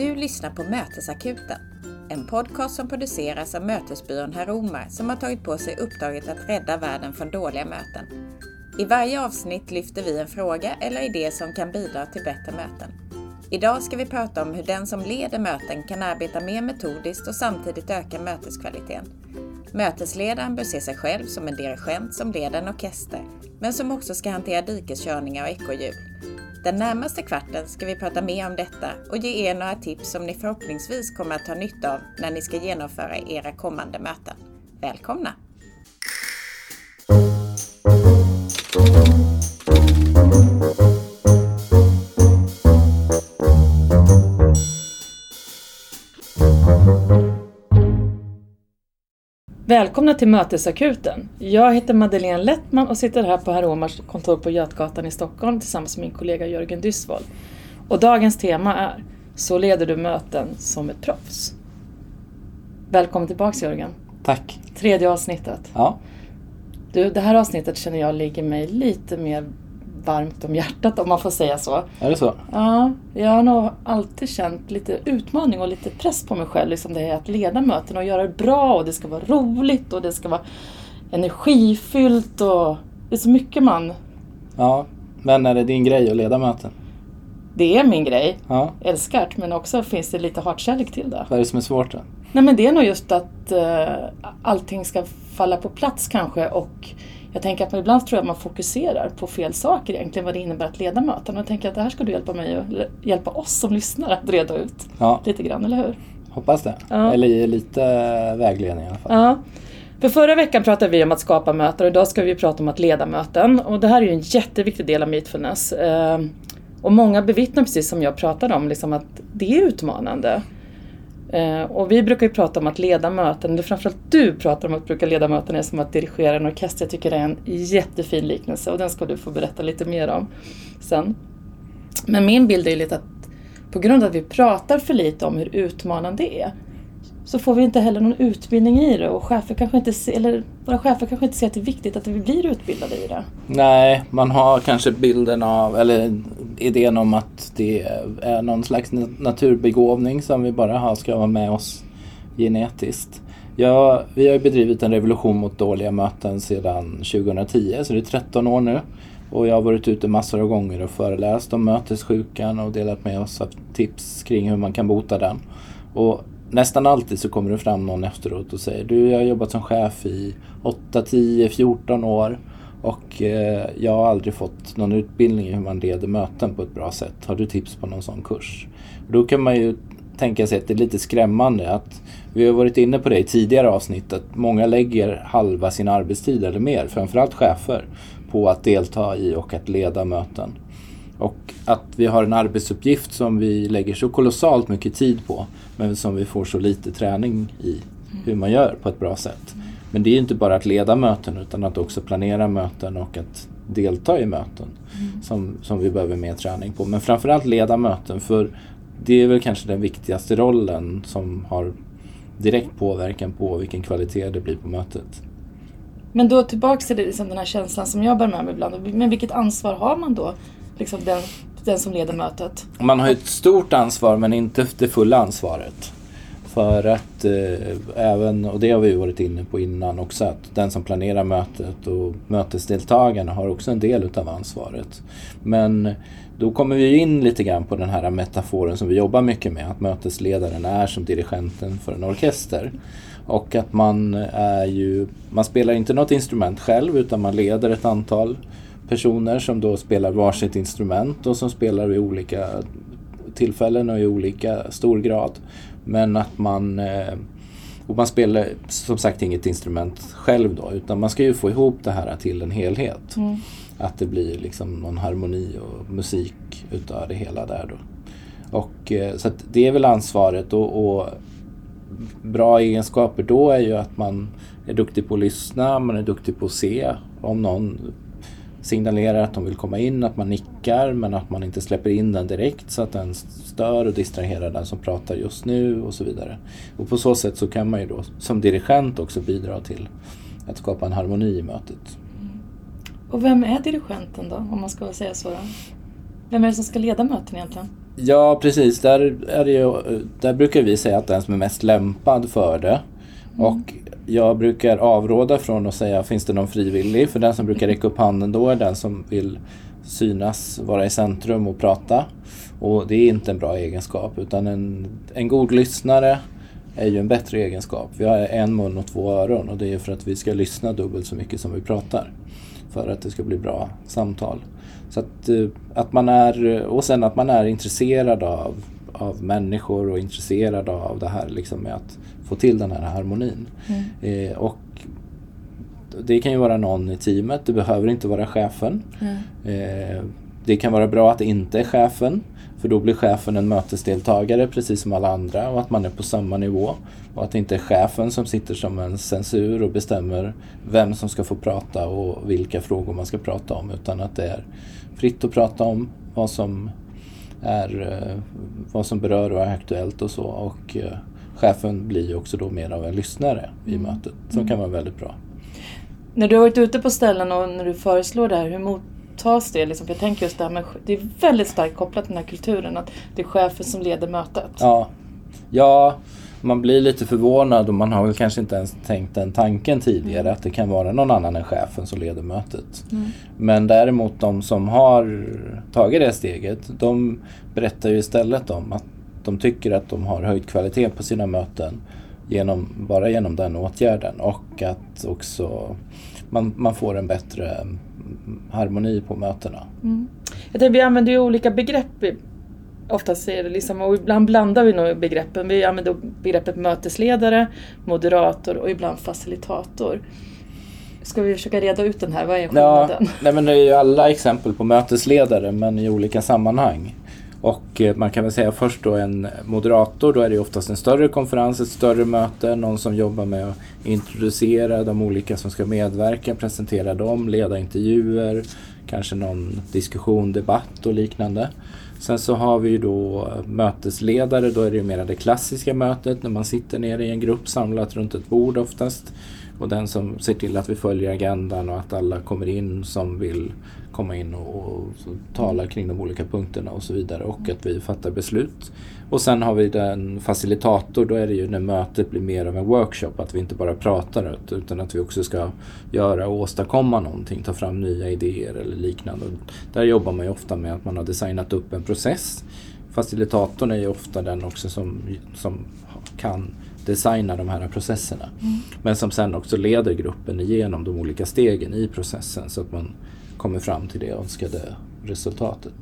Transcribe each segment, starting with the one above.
Du lyssnar på Mötesakuten, en podcast som produceras av mötesbyrån Haroma som har tagit på sig uppdraget att rädda världen från dåliga möten. I varje avsnitt lyfter vi en fråga eller idé som kan bidra till bättre möten. Idag ska vi prata om hur den som leder möten kan arbeta mer metodiskt och samtidigt öka möteskvaliteten. Mötesledaren bör se sig själv som en dirigent som leder en orkester, men som också ska hantera dikeskörningar och ekorrhjul. Den närmaste kvarten ska vi prata mer om detta och ge er några tips som ni förhoppningsvis kommer att ha nytta av när ni ska genomföra era kommande möten. Välkomna! Välkomna till Mötesakuten. Jag heter Madeleine Lettman och sitter här på Herr Omars kontor på Götgatan i Stockholm tillsammans med min kollega Jörgen Dysvold. Och dagens tema är Så leder du möten som ett proffs. Välkommen tillbaks Jörgen. Tack. Tredje avsnittet. Ja. Du, det här avsnittet känner jag ligger mig lite mer varmt om hjärtat om man får säga så. Är det så? Ja, jag har nog alltid känt lite utmaning och lite press på mig själv. Liksom det är att leda möten och göra det bra och det ska vara roligt och det ska vara energifyllt och det är så mycket man... Ja. Men är det din grej att leda möten? Det är min grej. Ja. Älskar men också finns det lite hatkärlek till det. Vad är det som är svårt då? Nej men det är nog just att uh, allting ska falla på plats kanske och jag tänker att ibland tror jag att man fokuserar på fel saker egentligen vad det innebär att leda möten. Och jag tänker att det här ska du hjälpa mig och hjälpa oss som lyssnar att reda ut Ja. lite grann, eller hur? Hoppas det. Ja. Eller ge lite vägledning i alla fall. Ja. För förra veckan pratade vi om att skapa möten och idag ska vi prata om att leda möten. Och det här är ju en jätteviktig del av Meetfulness. Eh, Och många bevittnar precis som jag pratade om liksom att det är utmanande. Eh, Och vi brukar ju prata om att leda möten, eller framförallt du pratar om att brukar leda möten är som att dirigera en orkester. Jag tycker det är en jättefin liknelse och den ska du få berätta lite mer om sen. Men min bild är ju lite att på grund av att vi pratar för lite om hur utmanande det är så får vi inte heller någon utbildning i det och chefer kanske inte se, eller våra chefer kanske inte ser att det är viktigt att vi blir utbildade i det. Nej, man har kanske bilden av, eller idén om att det är någon slags naturbegåvning som vi bara har ska vara med oss genetiskt. Ja, vi har ju bedrivit en revolution mot dåliga möten sedan 2010, så det är 13 år nu. Och jag har varit ute massor av gånger och föreläst om mötessjukan och delat med oss av tips kring hur man kan bota den. Och nästan alltid så kommer det fram någon efteråt och säger du, jag har jobbat som chef i 8, 10, 14 år och eh, jag har aldrig fått någon utbildning i hur man leder möten på ett bra sätt. Har du tips på någon sån kurs? Då kan man ju tänka sig att det är lite skrämmande att vi har varit inne på det i tidigare avsnitt att många lägger halva sin arbetstid eller mer, framförallt chefer, på att delta i och att leda möten. Och att vi har en arbetsuppgift som vi lägger så kolossalt mycket tid på men som vi får så lite träning i hur man gör på ett bra sätt. Men det är inte bara att leda möten utan att också planera möten och att delta i möten som, som vi behöver mer träning på. Men framförallt leda möten för det är väl kanske den viktigaste rollen som har direkt påverkan på vilken kvalitet det blir på mötet. Men då tillbaks till det, liksom den här känslan som jag bär med mig ibland. Men vilket ansvar har man då? Liksom den, den som leder mötet. Man har ju ett stort ansvar men inte det fulla ansvaret. För att eh, även, och det har vi ju varit inne på innan också, att den som planerar mötet och mötesdeltagarna har också en del utav ansvaret. Men då kommer vi in lite grann på den här metaforen som vi jobbar mycket med, att mötesledaren är som dirigenten för en orkester. Och att man är ju, man spelar inte något instrument själv utan man leder ett antal personer som då spelar varsitt instrument och som spelar vid olika tillfällen och i olika stor grad. Men att man eh, och man spelar som sagt inget instrument själv då utan man ska ju få ihop det här till en helhet. Mm. Att det blir liksom någon harmoni och musik utav det hela där då. Och, eh, så det är väl ansvaret och, och bra egenskaper då är ju att man är duktig på att lyssna, man är duktig på att se om någon signalerar att de vill komma in, att man nickar men att man inte släpper in den direkt så att den stör och distraherar den som pratar just nu och så vidare. Och på så sätt så kan man ju då som dirigent också bidra till att skapa en harmoni i mötet. Och vem är dirigenten då, om man ska säga så? Då? Vem är det som ska leda möten egentligen? Ja, precis. Där, är ju, där brukar vi säga att den som är mest lämpad för det. Och jag brukar avråda från att säga finns det någon frivillig? För den som brukar räcka upp handen då är den som vill synas, vara i centrum och prata. Och det är inte en bra egenskap utan en, en god lyssnare är ju en bättre egenskap. Vi har en mun och två öron och det är för att vi ska lyssna dubbelt så mycket som vi pratar. För att det ska bli bra samtal. Så att, eh, att man är, och sen att man är intresserad av, av människor och intresserad av det här liksom med att få till den här harmonin. Mm. Eh, och det kan ju vara någon i teamet, det behöver inte vara chefen. Mm. Eh, det kan vara bra att det inte är chefen. För då blir chefen en mötesdeltagare precis som alla andra och att man är på samma nivå. Och att det inte är chefen som sitter som en censur och bestämmer vem som ska få prata och vilka frågor man ska prata om. Utan att det är fritt att prata om vad som, är, eh, vad som berör och är aktuellt och så. Och eh, chefen blir ju också då mer av en lyssnare i mötet som kan vara väldigt bra. När du har varit ute på ställen och när du föreslår det här, hur mottas det? Liksom, jag tänker just det här med, det är väldigt starkt kopplat till den här kulturen, att det är chefen som leder mötet. Ja, ja man blir lite förvånad och man har väl kanske inte ens tänkt den tanken tidigare att det kan vara någon annan än chefen som leder mötet. Men däremot de som har tagit det steget, de berättar ju istället om att de tycker att de har höjt kvalitet på sina möten genom, bara genom den åtgärden och att också man, man får en bättre mm, harmoni på mötena. Mm. Jag tänker, vi använder ju olika begrepp. Oftast är det liksom, och ibland blandar vi nog begreppen. Vi använder begreppet mötesledare, moderator och ibland facilitator. Ska vi försöka reda ut den här? Vad är Ja, skillnaden? nej men det är ju alla exempel på mötesledare men i olika sammanhang. Och eh, man kan väl säga först då en moderator, då är det ju oftast en större konferens, ett större möte, någon som jobbar med att introducera de olika som ska medverka, presentera dem, leda intervjuer, kanske någon diskussion, debatt och liknande. Sen så har vi ju då mötesledare, då är det ju mera det klassiska mötet när man sitter nere i en grupp samlat runt ett bord oftast. Och den som ser till att vi följer agendan och att alla kommer in som vill komma in och, och tala kring de olika punkterna och så vidare och att vi fattar beslut. Och sen har vi den facilitator, då är det ju när mötet blir mer av en workshop, att vi inte bara pratar utan att vi också ska göra och åstadkomma någonting, ta fram nya idéer eller liknande. Och där jobbar man ju ofta med att man har designat upp en process. Facilitatorn är ju ofta den också som, som kan designa de här processerna. Men som sen också leder gruppen igenom de olika stegen i processen så att man kommer fram till det önskade resultatet.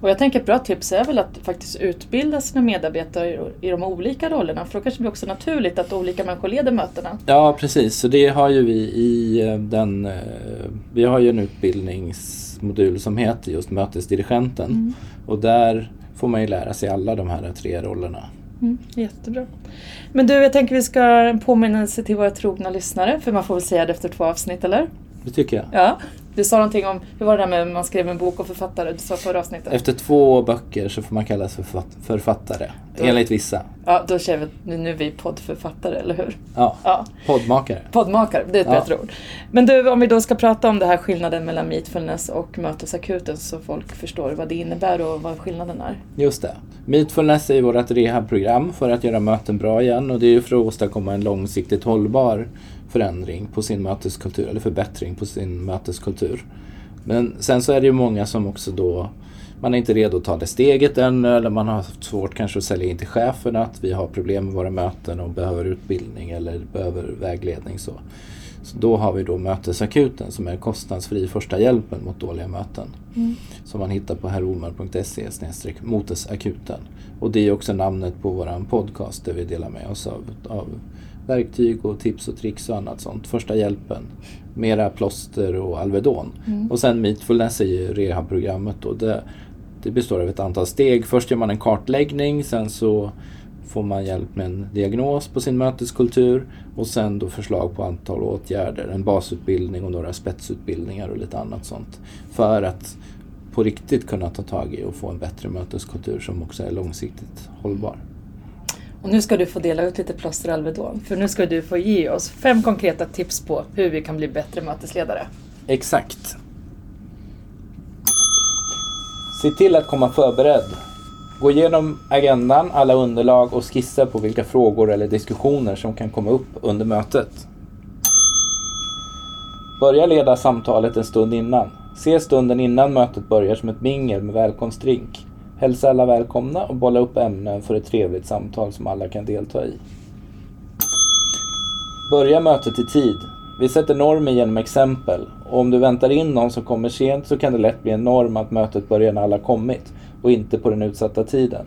Och jag tänker ett bra tips är väl att faktiskt utbilda sina medarbetare i de olika rollerna. För då kanske det blir också naturligt att olika människor leder mötena. Ja precis, så det har ju vi i eh, den, eh, vi har ju en utbildningsmodul som heter just mötesdirigenten och där får man ju lära sig alla de här tre rollerna. Mm, jättebra. Men du, jag tänker vi ska en påminnelse till våra trogna lyssnare. För man får väl säga det efter två avsnitt, eller? Det tycker jag. Ja. Du sa någonting om, hur var det där med man skrev en bok och författare? Du sa förra avsnittet. Efter två böcker så får man kallas för författ- författare, Då- enligt vissa. Ja, då känner vi att nu nu är vi poddförfattare, eller hur? Ja, Ja. poddmakare. Poddmakare, det är ett Ja. bättre ord. Men du, om vi då ska prata om det här skillnaden mellan Meetfulness och Mötesakuten så folk förstår vad det innebär och vad skillnaden är. Just det. Meetfulness är vårt rehabprogram för att göra möten bra igen och det är ju för att åstadkomma en långsiktigt hållbar förändring på sin möteskultur eller förbättring på sin möteskultur. Men sen så är det ju många som också då man är inte redo att ta det steget än eller man har haft svårt kanske att sälja in till chefen att vi har problem med våra möten och behöver utbildning eller behöver vägledning. Så, så då har vi då mötesakuten som är kostnadsfri första hjälpen mot dåliga möten som man hittar på herromar.se motesakuten. Och det är också namnet på våran podcast där vi delar med oss av, av verktyg och tips och tricks och annat sånt. Första hjälpen, mera plåster och Alvedon. Och sen Meetfulness är ju rehabprogrammet då. Det, det består av ett antal steg. Först gör man en kartläggning, sen så får man hjälp med en diagnos på sin möteskultur och sen då förslag på antal åtgärder, en basutbildning och några spetsutbildningar och lite annat sånt. För att på riktigt kunna ta tag i och få en bättre möteskultur som också är långsiktigt hållbar. Och nu ska du få dela ut lite plåster Alvedon. För nu ska du få ge oss fem konkreta tips på hur vi kan bli bättre mötesledare. Exakt. Se till att komma förberedd. Gå igenom agendan, alla underlag och skissa på vilka frågor eller diskussioner som kan komma upp under mötet. Börja leda samtalet en stund innan. Se stunden innan mötet börjar som ett mingel med välkomstdrink. Hälsa alla välkomna och bolla upp ämnen för ett trevligt samtal som alla kan delta i. Börja mötet i tid. Vi sätter normer genom exempel och om du väntar in någon som kommer sent så kan det lätt bli en norm att mötet börjar när alla kommit och inte på den utsatta tiden.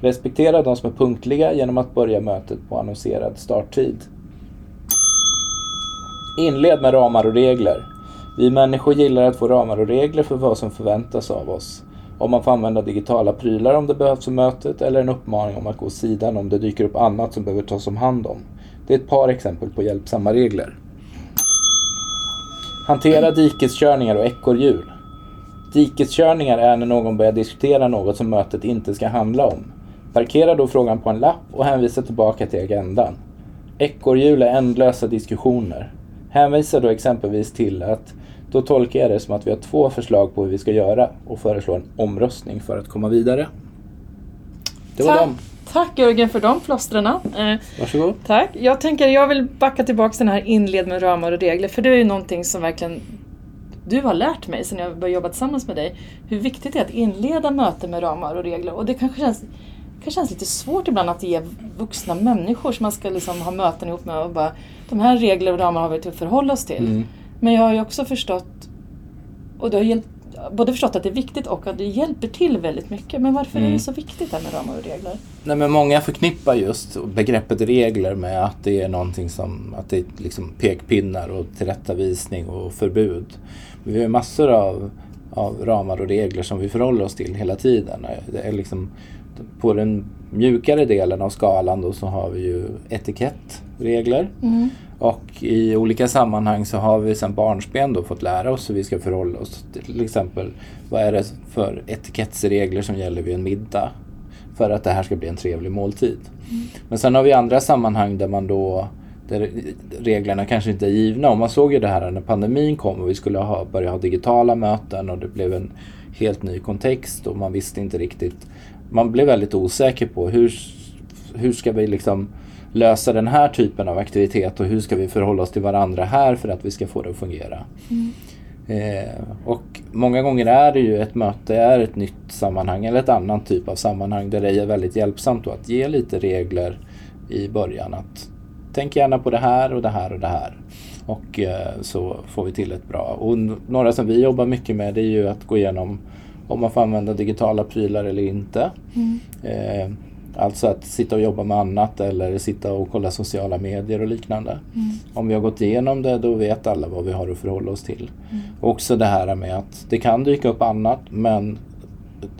Respektera de som är punktliga genom att börja mötet på annonserad starttid. Inled med ramar och regler. Vi människor gillar att få ramar och regler för vad som förväntas av oss. Om man får använda digitala prylar om det behövs för mötet eller en uppmaning om att gå sidan om det dyker upp annat som behöver tas om hand om. Det är ett par exempel på hjälpsamma regler. Hantera dikeskörningar och ekorrhjul. Dikeskörningar är när någon börjar diskutera något som mötet inte ska handla om. Parkera då frågan på en lapp och hänvisa tillbaka till agendan. Ekorrhjul är ändlösa diskussioner. Hänvisa då exempelvis till att då tolkar jag det som att vi har två förslag på hur vi ska göra och föreslår en omröstning för att komma vidare. Det var dem. Tack Jörgen för de plåstren. Eh, Varsågod. tack. Jag tänker, jag vill backa tillbaka till den här inled med ramar och regler. För det är ju någonting som verkligen du har lärt mig sen jag började jobba tillsammans med dig. Hur viktigt det är att inleda möten med ramar och regler. Och det kanske känns, kanske känns lite svårt ibland att ge vuxna människor som man ska liksom ha möten ihop med och bara de här regler och ramar har vi att förhålla oss till. Mm. Men jag har ju också förstått och det har hjälpt, både förstått att det är viktigt och att det hjälper till väldigt mycket. Men varför är Mm. det så viktigt det här med ramar och regler? Nej, men många förknippar just begreppet regler med att det är någonting som att det är liksom pekpinnar och tillrättavisning och förbud. Vi har ju massor av, av ramar och regler som vi förhåller oss till hela tiden. Det är liksom, på den mjukare delen av skalan då så har vi ju etikettregler. Och i olika sammanhang så har vi sedan barnsben då fått lära oss hur vi ska förhålla oss. Till exempel, vad är det för etikettsregler som gäller vid en middag? För att det här ska bli en trevlig måltid. Men sen har vi andra sammanhang där man då där reglerna kanske inte är givna. Och man såg ju det här när pandemin kom och vi skulle ha, börja ha digitala möten och det blev en helt ny kontext och man visste inte riktigt. Man blev väldigt osäker på hur, hur ska vi liksom lösa den här typen av aktivitet och hur ska vi förhålla oss till varandra här för att vi ska få det att fungera. Eh, och många gånger är det ju ett möte, är ett nytt sammanhang eller ett annan typ av sammanhang där det är väldigt hjälpsamt att ge lite regler i början. Att tänk gärna på det här och det här och det här. Och eh, så får vi till ett bra. Och några som vi jobbar mycket med det är ju att gå igenom om man får använda digitala prylar eller inte. Eh, alltså att sitta och jobba med annat eller sitta och kolla sociala medier och liknande. Om vi har gått igenom det då vet alla vad vi har att förhålla oss till. Också det här med att det kan dyka upp annat men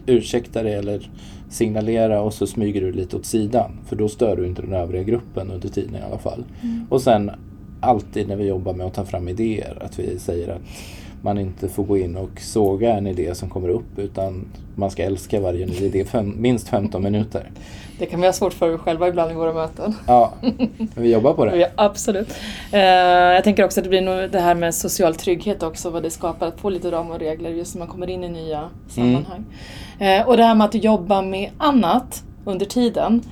ursäkta det eller signalera och så smyger du lite åt sidan. För då stör du inte den övriga gruppen under tiden i alla fall. Och sen alltid när vi jobbar med att ta fram idéer att vi säger att man inte får gå in och såga en idé som kommer upp utan man ska älska varje ny idé fem, minst 15 minuter. Det kan vi ha svårt för själva ibland i våra möten. Ja, men vi jobbar på det. Ja, absolut. Eh, jag tänker också att det blir nog det här med social trygghet också, vad det skapar att få lite ramar och regler just när man kommer in i nya sammanhang. Eh, och det här med att jobba med annat under tiden.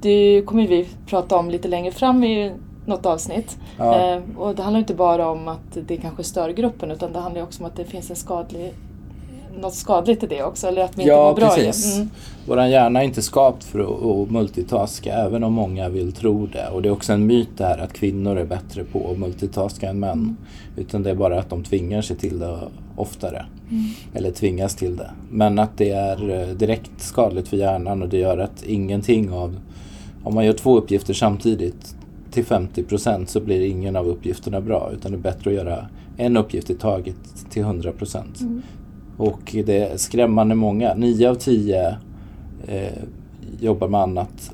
Det kommer vi prata om lite längre fram i något avsnitt. Ja. Eh, och det handlar inte bara om att det kanske stör gruppen utan det handlar också om att det finns en skadlig, något skadligt i det också. Eller att vi inte Ja, mår bra precis. Mm. Vår hjärna är inte skapt för att, att multitaska, även om många vill tro det. Och det är också en myt det här att kvinnor är bättre på att multitaska än män. Mm. Utan det är bara att de tvingar sig till det oftare. Mm. Eller tvingas till det. Men att det är eh, direkt skadligt för hjärnan och det gör att ingenting av... Om man gör två uppgifter samtidigt till 50% så blir ingen av uppgifterna bra. Utan det är bättre att göra en uppgift i taget till 100%. Och det är skrämmande många. Nio av tio eh, jobbar med annat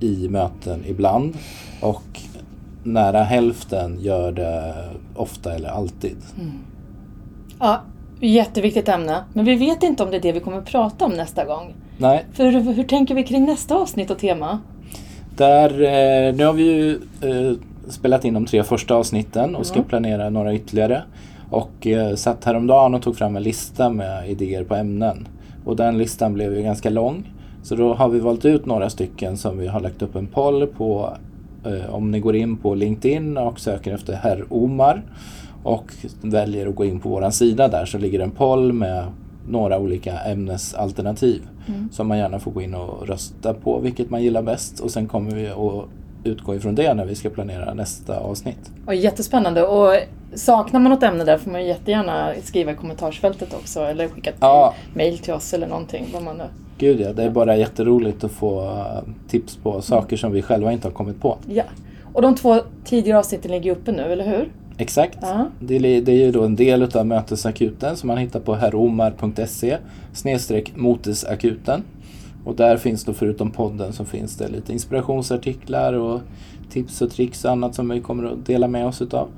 i möten ibland. Och nära hälften gör det ofta eller alltid. Ja, jätteviktigt ämne. Men vi vet inte om det är det vi kommer att prata om nästa gång. Nej, För hur tänker vi kring nästa avsnitt och tema? Där, eh, nu har vi ju eh, spelat in de tre första avsnitten och ska Mm. planera några ytterligare. Och eh, satt häromdagen och tog fram en lista med idéer på ämnen. Och den listan blev ju ganska lång. Så då har vi valt ut några stycken som vi har lagt upp en poll på. Eh, om ni går in på LinkedIn och söker efter herr Omar och väljer att gå in på våran sida där så ligger en poll med några olika ämnesalternativ Mm. som man gärna får gå in och rösta på vilket man gillar bäst och sen kommer vi att utgå ifrån det när vi ska planera nästa avsnitt. Och jättespännande. Och saknar man något ämne där får man jättegärna skriva i kommentarsfältet också eller skicka ett Ja. mail till oss eller någonting. Vad man nu. Gud ja, det är bara jätteroligt att få eh, tips på saker som vi själva inte har kommit på. Ja. Och de två tidigare avsnitten ligger uppe nu, eller hur? Exakt. Ja. Det, är- det är ju då en del utav mötesakuten som man hittar på herromar.se snedstreck motesakuten. Och där finns då förutom podden så finns det lite inspirationsartiklar och tips och tricks och annat som vi kommer att dela med oss utav.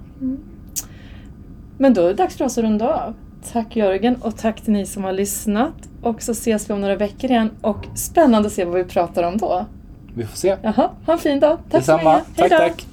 Men då är det dags för oss att runda av. Tack Jörgen och tack till ni som har lyssnat. Och så ses vi om några veckor igen och spännande att se vad vi pratar om då. Vi får se. Jaha, ha en fin dag. Tack så Detsamma. länge. Hej Tack, då. tack.